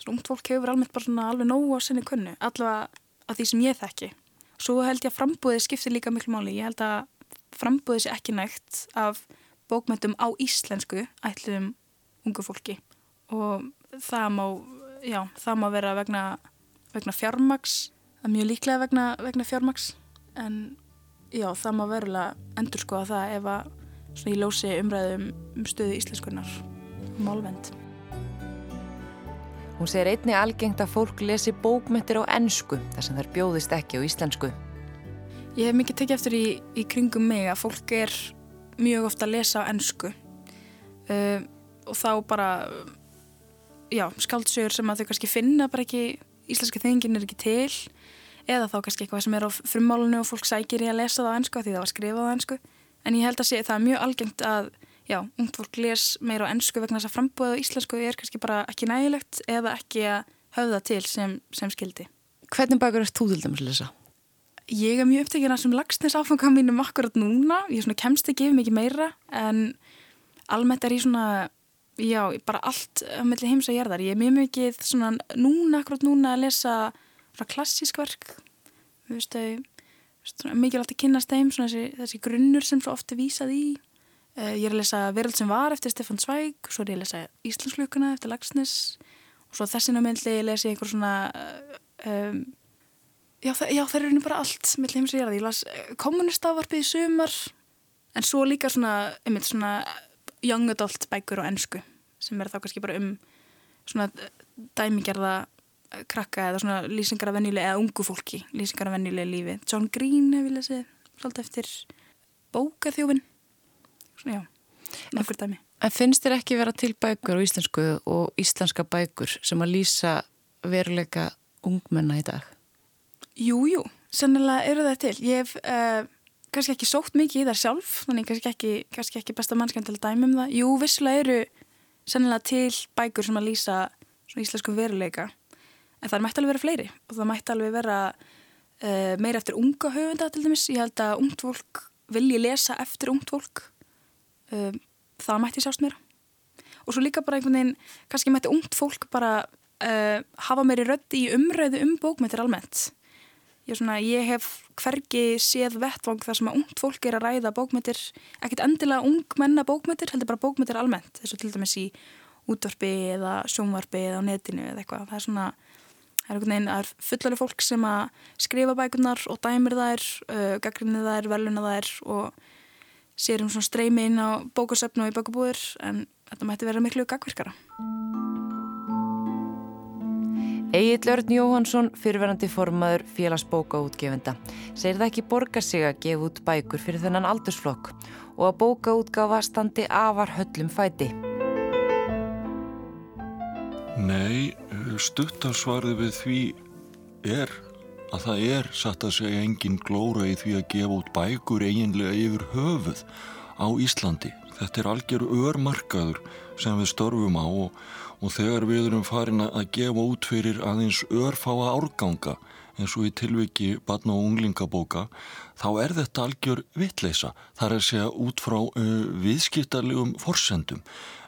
Svona ungt fólk hefur almennt bara svona alveg nógu á sinni kunnu, allavega af því sem ég þekki. Svo held ég að frambúðið skiptir líka miklu máli. Ég held að frambúðið sé ekki nægt af bókmyndum á íslensku ætluðum ungu fólki og það má, já, það má vera vegna, vegna fjármaks, er mjög líklega vegna, vegna fjármaks en já, það má verulega endur skoða það ef að svona í lósi umræðum um stöðu íslenskunar málvend. Hún segir einni algengt að fólk lesi bókmyndir á ennsku þar sem þær bjóðist ekki á íslensku. Ég hef mikið tekið eftir í, í kringum mig að fólk er mjög ofta að lesa á ennsku uh, og þá bara já, skaldsögur sem að þau kannski finna bara ekki íslenska þengin er ekki til eða þá kannski eitthvað sem er á frummálunu og fólk sækir í að lesa það á ennsku því það var skrifað á ennsku en ég held að sé, það er mjög algengt að já, ungt fólk les meira á ennsku vegna þess að frambúða á íslensku er kannski bara ekki nægilegt eða ekki að höfða til sem, sem skildi. Hvernig bækur erst þú til dæmis að lesa? Ég er mjög upptekinn að sem lagsnes áfanga mínum akkurat núna, ég kemst ekki yfir mikið meira en almennt er ég svona, já, bara allt á melli heims og gerðar. Ég er mjög mikið svona núna, akkurat núna að lesa klassísk verk. Þú veist þau mikilvægt að kynast þeim þessi, þessi grunnur sem svo ofti vísað í. Uh, ég er að lesa Veröld sem var eftir Stefan Zweig, svo er ég að lesa Íslandslukuna eftir Lagsnes og svo þessina myndli les ég einhver svona um, já, það, já það er einhvern bara allt með heims og ég las eh, kommunistavarpið í sumar en svo líka svona, einmitt svona young adult bækur á ennsku sem er þá kannski bara um svona dæmigerða krakka eða svona lýsingar af vennilega eða ungu fólki, lýsingar af vennilega lífi. John Green hef ég lesið svolítið eftir bókaþjófin svona já, nokkur dæmi. En finnst þér ekki vera til bækur á íslensku og íslenska bækur sem að lýsa veruleika ungmenna í dag? Jú, jú, sennilega eru það til. Ég hef uh, kannski ekki sótt mikið í það sjálf þannig kannski ekki, kannski ekki besta mannskjönd til að dæmi um það. Jú, vissilega eru sennilega til bækur sem að lýsa íslensku veruleika. En það mætti alveg vera fleiri og það mætti alveg vera uh, meira eftir unga höfunda til dæmis, ég held að ungt fólk vilji lesa eftir ungt fólk. Uh, það mætti sjást mér og svo líka bara einhvern veginn kannski mætti ungt fólk bara uh, hafa meiri röndi í umræðu um bókmyndir almennt ég, svona, ég hef hvergi séð vettvang þar sem að ungt fólk er að ræða bókmyndir ekkert endilega ungmenna bókmyndir heldur bara bókmyndir almennt, þessu til dæmis í útvarpi eða sjónvarpi eða á netinu eða eitthvað, það er svona það er einhvern veginn, er fullarlega fólk sem að skrifa bækunar og dæmir þær, uh, gaggrinni þær, veluna þær og sér um svona streymi inn á bókasöfnu og í bókabúður en þetta mætti vera miklu gaggvirkara. Egil Örn Jóhansson, fyrirverandi formaður félagsbókaútgefenda, segir það ekki borga sig að gefa út bækur fyrir þennan aldursflokk og að bókaútgafa standi afar höllum fæti. Nei, stuttarsvarið við því er að það er satt að segja engin glóra í því að gefa út bækur eiginlega yfir höfuð á Íslandi. Þetta er algjör örmarkaður sem við störfum á og, og þegar við erum farin að gefa út fyrir aðeins örfáa árganga eins og í tilviki barna og unglingabóka þá er þetta algjör vitleisa. Það er að segja út frá uh, viðskiptarlegum forsendum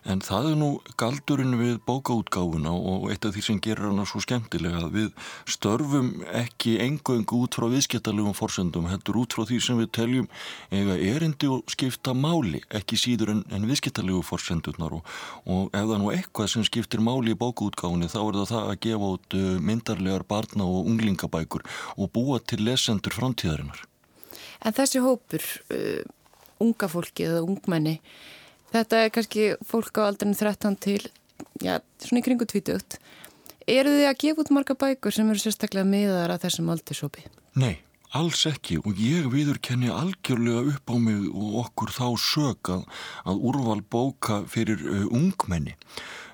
En það er nú galdurinn við bókaútgáfuna og eitt af því sem gerir hana svo skemmtilega við störfum ekki engöngu út frá viðskiptalegum forsendum, heldur út frá því sem við teljum eiga erindi og skipta máli, ekki síður en, en viðskiptalegu forsendunar og, og ef það nú eitthvað sem skiptir máli í bókaútgáfunni þá er það það að gefa út uh, myndarlegar barna og unglingabækur og búa til lesendur framtíðarinnar. En þessi hópur, uh, unga fólki eða ungmenni, Þetta er kannski fólk á aldrinu 13 til, já, svona í kringu 20. Eru þið að gefa út marga bækur sem eru sérstaklega miðar að þessum aldursópi? Nei, alls ekki og ég viður kenni algjörlega upp á mig og okkur þá sög að, að úrval bóka fyrir uh, ungmenni.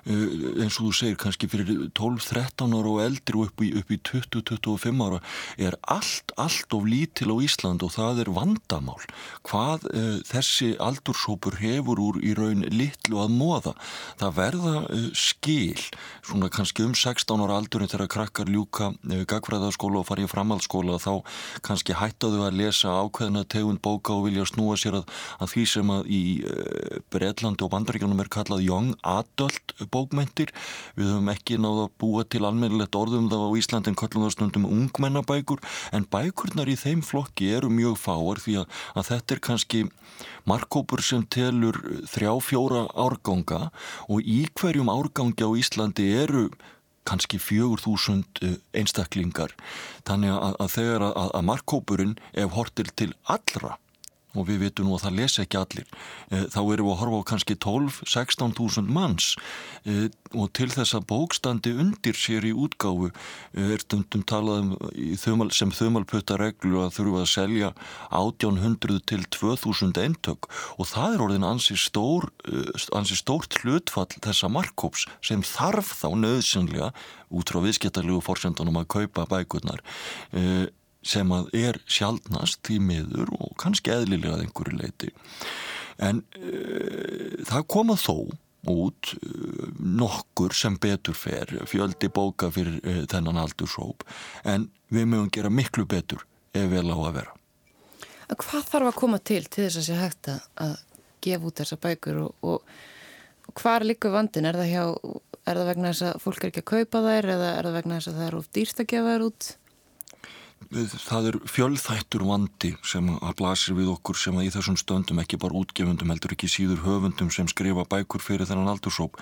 Uh, eins og þú segir kannski fyrir 12-13 ára og eldri og upp í, í 20-25 ára er allt, allt of lítil á Ísland og það er vandamál. Hvað uh, þessi aldursópur hefur úr í raun litlu að móða það verða uh, skil svona kannski um 16 ára aldurinn þegar krakkar ljúka gagfræðaskóla og farið framhaldsskóla þá kannski hættaðu að lesa ákveðna tegund bóka og vilja snúa sér að, að því sem að í Breitlandi og Bandaríkjunum er kallað Young Adult bókmyndir. Við höfum ekki náða að búa til almennilegt orðum það á Íslandin kallum það stundum ungmennabækur en bækurnar í þeim flokki eru mjög fáar því að, að þetta er kannski markkópur sem telur þrjá fjóra árganga og í hverjum árgangi á Íslandi eru kannski fjögur þúsund eh, einstaklingar þannig að, að þegar að, að markkópurinn ef hortir til allra og við vitum nú að það lesa ekki allir. Eh, þá erum við að horfa á kannski 12-16.000 manns. Eh, og til þess að bókstandi undir sér í útgáfu eh, er stundum talað um sem þumalputta reglu að þurfa að selja 1800 til 2000 eintök. Og það er orðin ansi, stór, ansi stórt hlutfall þessa markkóps sem þarf þá nöðsynlega út frá viðskiptarlegu fórsendunum að kaupa bækurnar sem að er sjálfnast í miður og kannski eðlilega að einhverju leiti en uh, það koma þó út uh, nokkur sem betur fer fjöldi bóka fyrir uh, þennan aldursóp en við mögum gera miklu betur ef vel á að vera Hvað þarf að koma til til þess að sé hægt að gefa út þessa bækur og, og, og hvað er líka vandin? Er það, hjá, er það vegna þess að fólk er ekki að kaupa þær eða er það vegna þess að það er út dýrst að gefa þær út? Það er fjöldþættur vandi sem að blasir við okkur sem að í þessum stöndum ekki bara útgefundum heldur ekki síður höfundum sem skrifa bækur fyrir þennan aldursóp.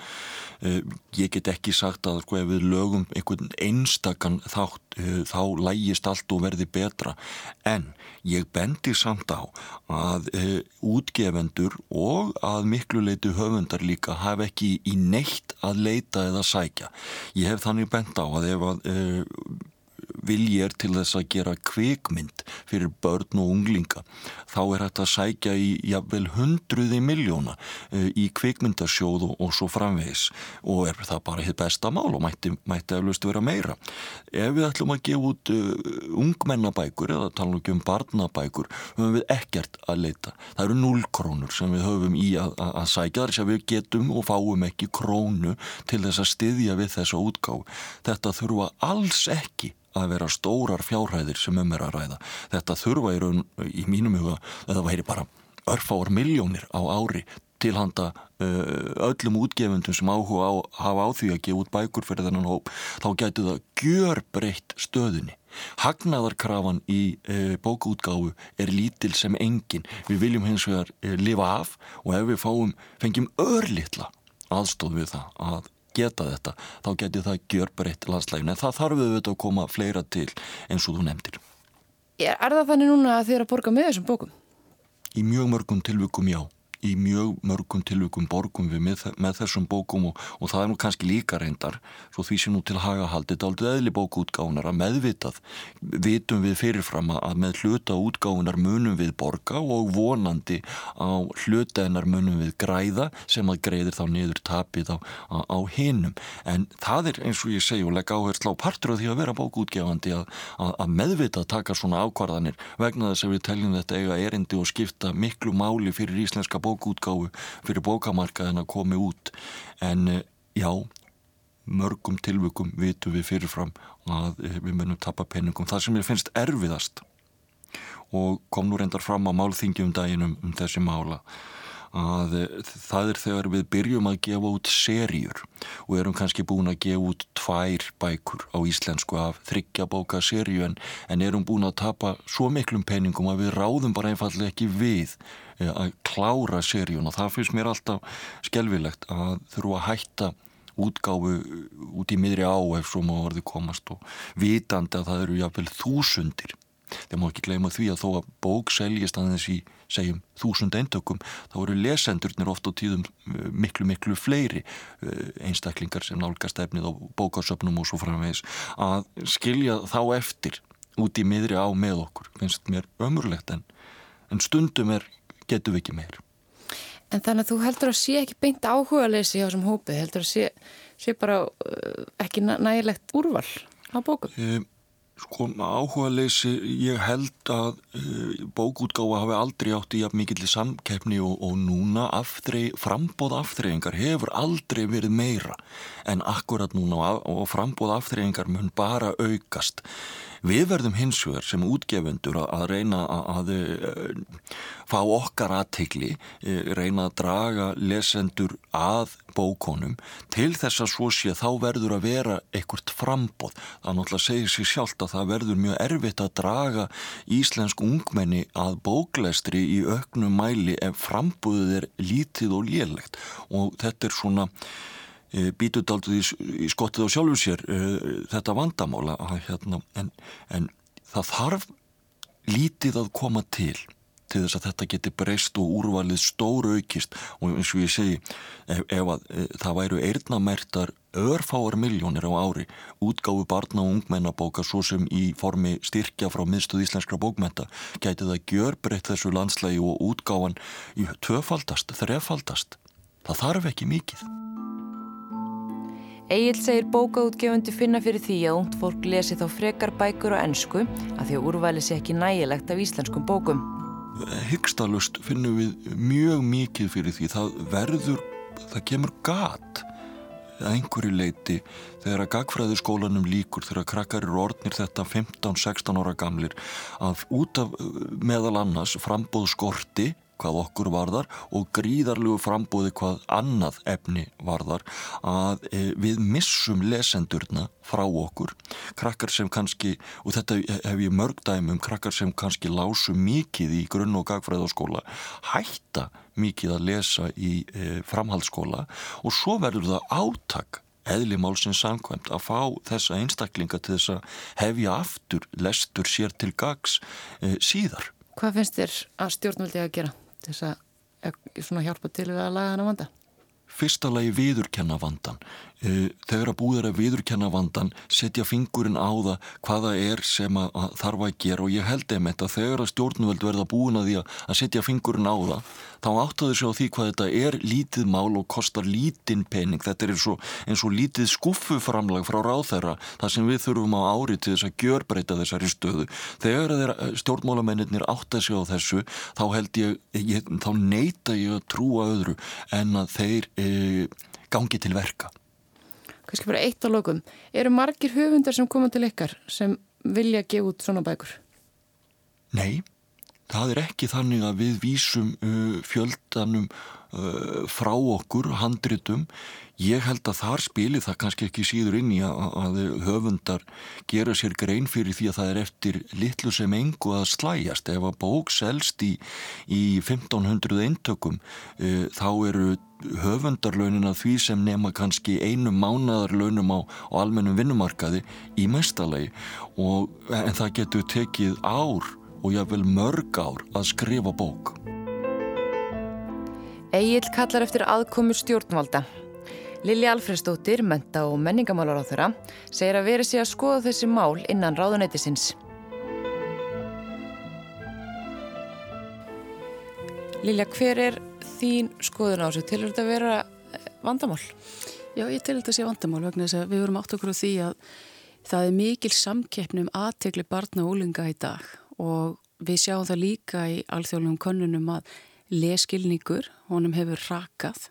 Eh, ég get ekki sagt að sko ef við lögum einhvern einstakann þátt eh, þá lægist allt og verði betra. En ég bendi samt á að eh, útgefendur og að miklu leitu höfundar líka hafa ekki í neitt að leita eða sækja. Ég hef þannig bend á að ef að vilji er til þess að gera kvikmynd fyrir börn og unglinga. Þá er þetta að sækja í jafnvel hundruði miljóna uh, í kvikmyndasjóð og, svo framvegis. Og er það bara hitt besta mál og mætti, mætti eflust vera meira. Ef við ætlum að gefa út uh, ungmennabækur eða tala ekki um barnabækur höfum við ekkert að leita. Það eru null krónur sem við höfum í að, að, að sækja þar sem við getum og fáum ekki krónu til þess að styðja við þessa útgáð þetta þurfa alls ekki að vera stórar fjárhæðir sem um er að ræða. Þetta þurfa í, raun, í mínum huga að það væri bara örfáar miljónir á ári til handa uh, öllum útgefundum sem áhuga á, hafa á því að gefa út bækur fyrir þennan hóp, þá getur það gjör breytt stöðunni. Hagnaðarkrafan í uh, bókaútgáfu er lítil sem engin. Við viljum hins vegar uh, lifa af og ef við fáum, fengjum örlittla aðstóð við það að geta þetta, þá geti það gjör breytt landslægin, en það þarf við að koma fleira til eins og þú nefndir. Er, er það þannig núna að þið er að borga með þessum bókum? Í mjög mörgum tilvikum já í mjög mörgum tilvökum borgum við með, með þessum bókum og, og það er nú kannski líka reyndar svo því sem nú til haga haldið aldrei eðli bókuútgáðunar að meðvitað vitum við fyrirfram að með hluta útgáðunar munum við borga og vonandi á hlutaðinar munum við græða sem að greiðir þá niður tapið á, á, á hinnum en það er eins og ég segi og legg áherslu á partur af því að vera bókuútgáðandi að, að, að meðvitað taka svona ákvarðanir vegna þess að við teljum þetta eiga erindi og skipta miklu máli fyrir íslenska bókútgáfu fyrir bókamarkaðin að komi út. En eh, já mörgum tilvökum vitum við fyrirfram að eh, við munum tappa penningum það sem ég finnst erfiðast og kom nú reyndar fram á málþingjum daginum um þessi mála að eh, það er þegar við byrjum að gefa út serjur og erum kannski búin að gefa út tvær bækur á íslensku af þryggja bóka serju en, en erum búin að tapa svo miklum peningum að við ráðum bara einfallega ekki við eh, að klára serjun og það finnst mér alltaf skelvilegt að þurfa að hætta útgáfu út í miðri á ef svo má orði komast og vitandi að það eru jáfnvel þúsundir. Þegar má ekki gleyma því að þó að bók seljist að þessi segjum þúsund eintökum þá eru lesendurnir oft á tíðum eh, miklu miklu fleiri eh, einstaklingar sem nálgast efnið á bókarsöpnum og svo framvegis að skilja þá eftir út í miðri á með okkur finnst mér ömurlegt en, en stundum er getum við ekki meir En þannig að þú heldur að sé ekki beint áhuga leysi á þessum hópi, heldur að sé, sé bara uh, ekki nægilegt úrval á bókum? Um, Sko áhuga leysi, ég held að uh, bókútgáfa hafi aldrei átt í jafn mikill samkeppni og, og núna aftrey, frambóð aftreyingar hefur aldrei verið meira en akkurat núna og frambóð aftreyingar mun bara aukast. Við verðum hins vegar sem útgefendur að reyna að eh, fá okkar aðtegli, eh, reyna að draga lesendur að bókonum til þess að svo sé þá verður að vera einhvert frambóð. Það náttúrulega segir sér sjálft að það verður mjög erfitt að draga íslensk ungmenni að bóklæstri í auknum mæli ef frambóðið er lítið og lélegt og þetta er svona E, býtu daldur í, skottið á sjálfu sér uh, þetta vandamála hérna, en, en það þarf lítið að koma til til þess að þetta geti breyst og úrvalið stóru aukist og eins og ég segi ef, ef að e, það væru eirnamertar örfáar miljónir á ári útgáfu barna og ungmennabóka svo sem í formi styrkja frá miðstuð íslenskra bókmenta gæti það gjör breytt þessu landslægi og útgáfan í tvöfaldast, þrefaldast. Það þarf ekki mikið Egil segir bókaútgefundi finna fyrir því að ungt fólk lesi þá frekar bækur á ennsku að því að úrvæli sé ekki nægilegt af íslenskum bókum. Hyggstalust finnum við mjög mikið fyrir því. Það verður, það kemur gat að einhverju leiti þegar að gagfræðiskólanum líkur þegar að krakkar eru orðnir þetta 15-16 ára gamlir að út af meðal annars frambóð skorti hvað okkur varðar og gríðarlegu frambóði hvað annað efni varðar að e, við missum lesendurna frá okkur krakkar sem kannski, og þetta hef ég mörg dæmum, krakkar sem kannski lásu mikið í grunn- og gagfræðaskóla hætta mikið að lesa í e, framhaldsskóla og svo verður það áttak eðli málsins samkvæmt að fá þessa einstaklinga til þess að hefja aftur lestur sér til gags e, síðar. Hvað finnst þér að stjórnvöldi að gera? Þess að hjálpa til við að laga hana vanda? Fyrsta lagi viðurkenna vandan Eh, þegar að búður að viðurkenna vandan setja fingurinn á það hvaða er sem að, að þarf að gera. Og ég held einmitt að þegar að stjórnvöld verða búin að því að setja fingurinn á það þá áttaður sér á því hvað þetta er lítið mál og kostar lítinn pening. Þetta er eins og, eins og lítið skuffuframlag frá ráþæra þar sem við þurfum á ári til þess að gjörbreyta þessari stöðu. Þegar þeir stjórnmálamennir átta sér á þessu þá held ég, ég þá neyta ég að trúa öðru en að þeir e, gangi til verka kannski bara eitt á lokum. Eru margir höfundar sem koma til ykkar sem vilja gefa út svona bækur? Nei, það er ekki þannig að við vísum uh, fjöldanum frá okkur, handritum. Ég held að þar spilir það kannski ekki síður inn í að, að höfundar gera sér grein fyrir því að það er eftir litlu sem engu að slæjast. Ef að bók selst í, í 1500 eintökum uh, þá eru höfundarlaunin að því sem nema kannski einu mánadarlaunum á, á almennum vinnumarkaði í mestalagi en það getur tekið ár og jáfnvel mörg ár að skrifa bók. Egil kallar eftir aðkomu stjórnvalda. Lili Alfredsdóttir, menta og menningamálar á þeirra, segir að veri sig að skoða þessi mál innan ráðunætisins. Lilja, hver er þín skoðun á þessu? Til þetta að vera eh, vandamál? Já, ég til þetta að sé vandamál vegna þess að við vorum átt okkur á því að það er mikil samkeppnum aðtegli barna og úlinga í dag og við sjáum það líka í alþjóðlegum konunum að leskilningur, honum hefur rakað.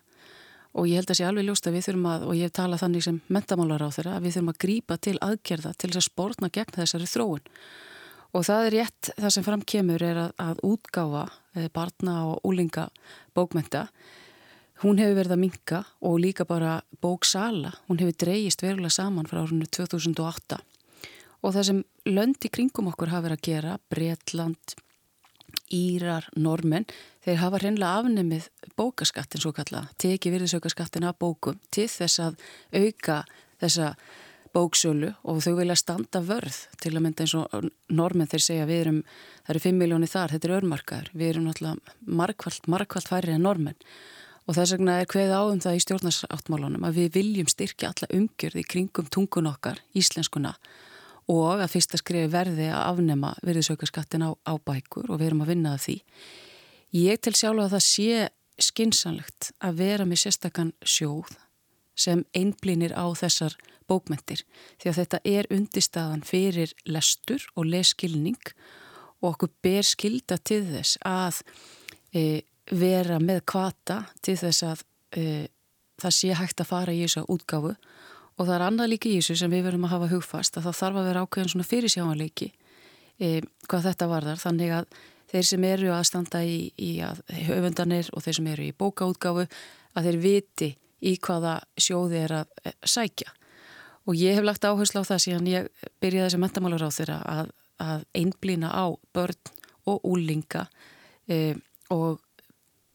Og ég held að sé alveg ljóst að við þurfum að, og ég hef talað þannig sem mentamálar á þeirra, að við þurfum að grípa til aðgerða til þess að spórna gegn þessari þróun. Og það er rétt, það sem fram kemur er að, að útgáfa eh, barna og úlinga bókmenta hún hefur verið að minka og líka bara bóksala, hún hefur dreyist verulega saman frá árunni 2008 og það sem löndi kringum okkur hafa verið að gera, Breitland, Írar, Normen, þeir hafa hreinlega afnemið bókaskattin svo kalla, teki virðisaukaskattin af bókum til þess að auka þessa bóksölu og þau vilja standa vörð til að mynda eins og normen þeir segja við erum, það eru 5 miljónir þar, þetta er örmarkaður, við erum náttúrulega markvallt, markvallt færri en normen og þess vegna er hveið áðum það í stjórnarsáttmálunum að við viljum styrkja alla umgjörði kringum tungun okkar, íslenskuna og að fyrsta skrifi verði að afnema virðisaukarskattin á, á bækur og við erum að vinna það því. Ég til sjálf að það sé skinsanlegt að vera með sérstakann sjóð sem einblínir á þessar bókmentir því að þetta er undirstaðan fyrir lestur og leskilning og okkur ber skilda til þess að e, vera með kvata til þess að e, það sé hægt að fara í þessu útgáfu Og það er annað líka í þessu sem við verðum að hafa hugfast að það þarf að vera ákveðin svona fyrirsjáanleiki e, hvað þetta varðar. Þannig að þeir sem eru að standa í, í höfundanir og þeir sem eru í bókaútgáfu að þeir viti í hvaða sjóði er að e, sækja. Og ég hef lagt áherslu á það síðan ég byrjaði þessi mentamálur á þeirra að, að einblýna á börn og úlinga e, og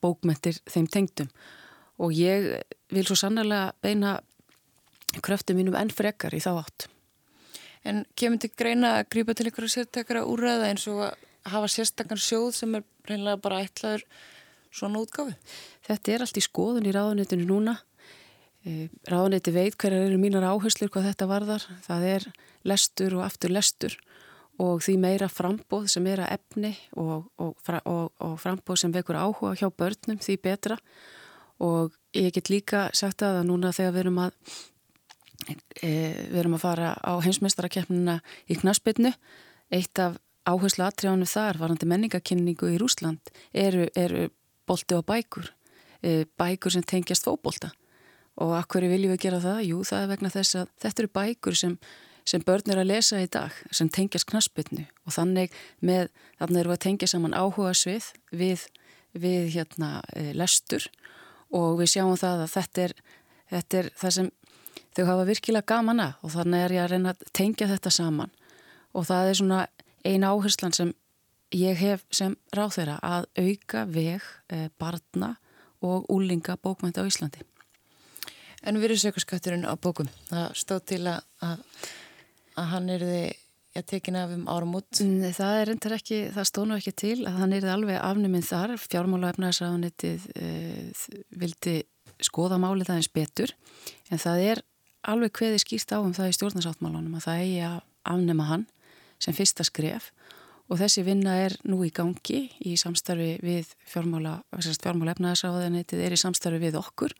bókmentir þeim tengdum. Og ég vil svo sannlega beina kröftum mínum enn frekar í þá átt. En kemur til greina að grípa til ykkur sértekara úrræða eins og að hafa sérstakar sjóð sem er reynilega bara ætlaður svona útgáfi? Þetta er allt í skoðun í ráðunitinu núna. E, ráðuniti veit hverjar eru mínar áherslur hvað þetta varðar. Það er lestur og aftur lestur og því meira frambóð sem er að efni og, og, og, og frambóð sem vekur áhuga hjá börnum því betra og ég get líka sagt að núna þegar við erum að við erum að fara á heimsmeistarakeppnina í Knaspitnu eitt af áherslu atriðanum þar varandi menningakynningu í Rúsland eru, eru bolti og bækur. E, bækur sem tengjast fóbolta og akkur viljum við gera það? Jú, það er vegna þess að þetta eru bækur sem, sem börn er að lesa í dag sem tengjast Knaspitnu og þannig með, þannig við að tengja saman áhuga svið við, við hérna, e, lestur. Og við sjáum það að þetta er, þetta er það sem þau hafa virkilega gaman að og þannig er ég að reyna að tengja þetta saman og það er svona eina áherslan sem ég hef sem ráð þeirra að auka veg eh, barna og úlinga bókmænti á Íslandi. En við erum sökurskatturinn á bókum. Það stóð til að, að, að hann er þið að tekina af um árum út? Það er reyndar ekki, það stónu ekki til að hann er alveg afnuminn þar. Fjármála efnaðsraðunitið eh, vildi skoða málið aðeins betur en það er alveg hveði skýrt á um það í stjórnarsáttmálunum að það eigi að afnema hann sem fyrsta skref og þessi vinna er nú í gangi í samstarfi við fjármála, fjármála efnaðarsáðanetið er í samstarfi við okkur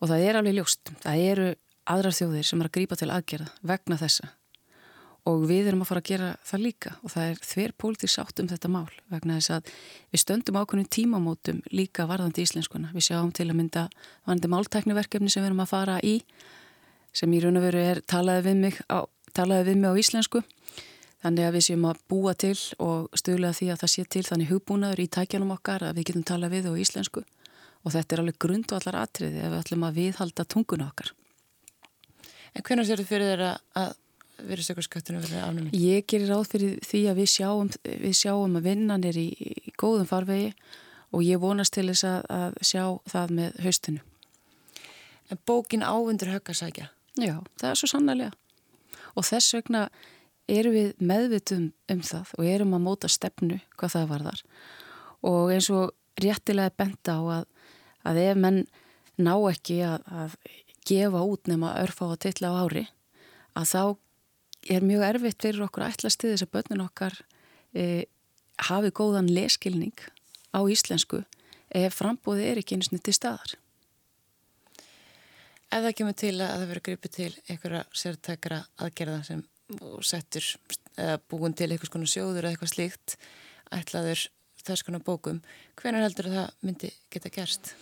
og það er alveg ljóst. Það eru aðrar þjóðir sem er að grípa til aðgerða vegna þessa og við erum að fara að gera það líka og það er þver pólitík sátt um þetta mál vegna þess að við stöndum ákveðin tímamótum líka varðandi íslenskuna. Við sjáum til að mynda varðandi máltækniverkefni sem við erum að fara í sem í raun og veru er talaði við mig á, talaði við mig á íslensku þannig að við séum að búa til og stöðlega því að það sé til þannig hugbúnaður í tækjanum okkar að við getum talað við á íslensku og þetta er alveg grundu allar atriði ef við ætlum að viðhalda tunguna okkar. En hvernig sér þið fyrir þeirra að virðsökurskattunum verið afnuminn? Ég gerir ráð fyrir því að við sjáum, við sjáum að vinnan er í, í góðum farvegi og ég vonast til þess að, að sjá það með haustinu. En bókin áfundur höggasækja? Já, það er svo sannlega. Og þess vegna erum við meðvitum um það og erum að móta stefnu hvað það var þar. Og eins og réttilega benda á að, að ef menn ná ekki að, að gefa út nema örfa á tilla á ári, að þá er mjög erfitt fyrir okkur að ætla stiði þess að börnun okkar e, hafi góðan leskilning á íslensku ef frambóði er ekki einu sniti staðar. Ef það kemur til að það verður gripið til einhverja sértækra aðgerða sem settur eða búin til einhvers konar sjóður eða eitthvað slíkt ætlaður þess konar bókum, hvernig heldur það myndi geta gerst?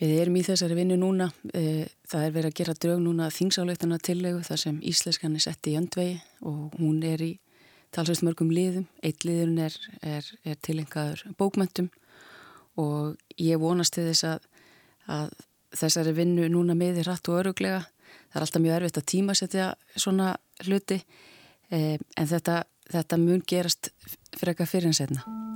Við erum í þessari vinnu núna, e, það er verið að gera drög núna þingsáleitana tillegu þar sem íslenskan er sett í öndvegi og hún er í talsveist mörgum liðum, eitt liðun er, er, er tilengaður bókmöntum og ég vonast til þess að, að þessari vinnu núna miði hratt og öruglega. Það er alltaf mjög erfitt að tímasetja svona hluti eh, en þetta, þetta mun gerast frekar fyrir en setna.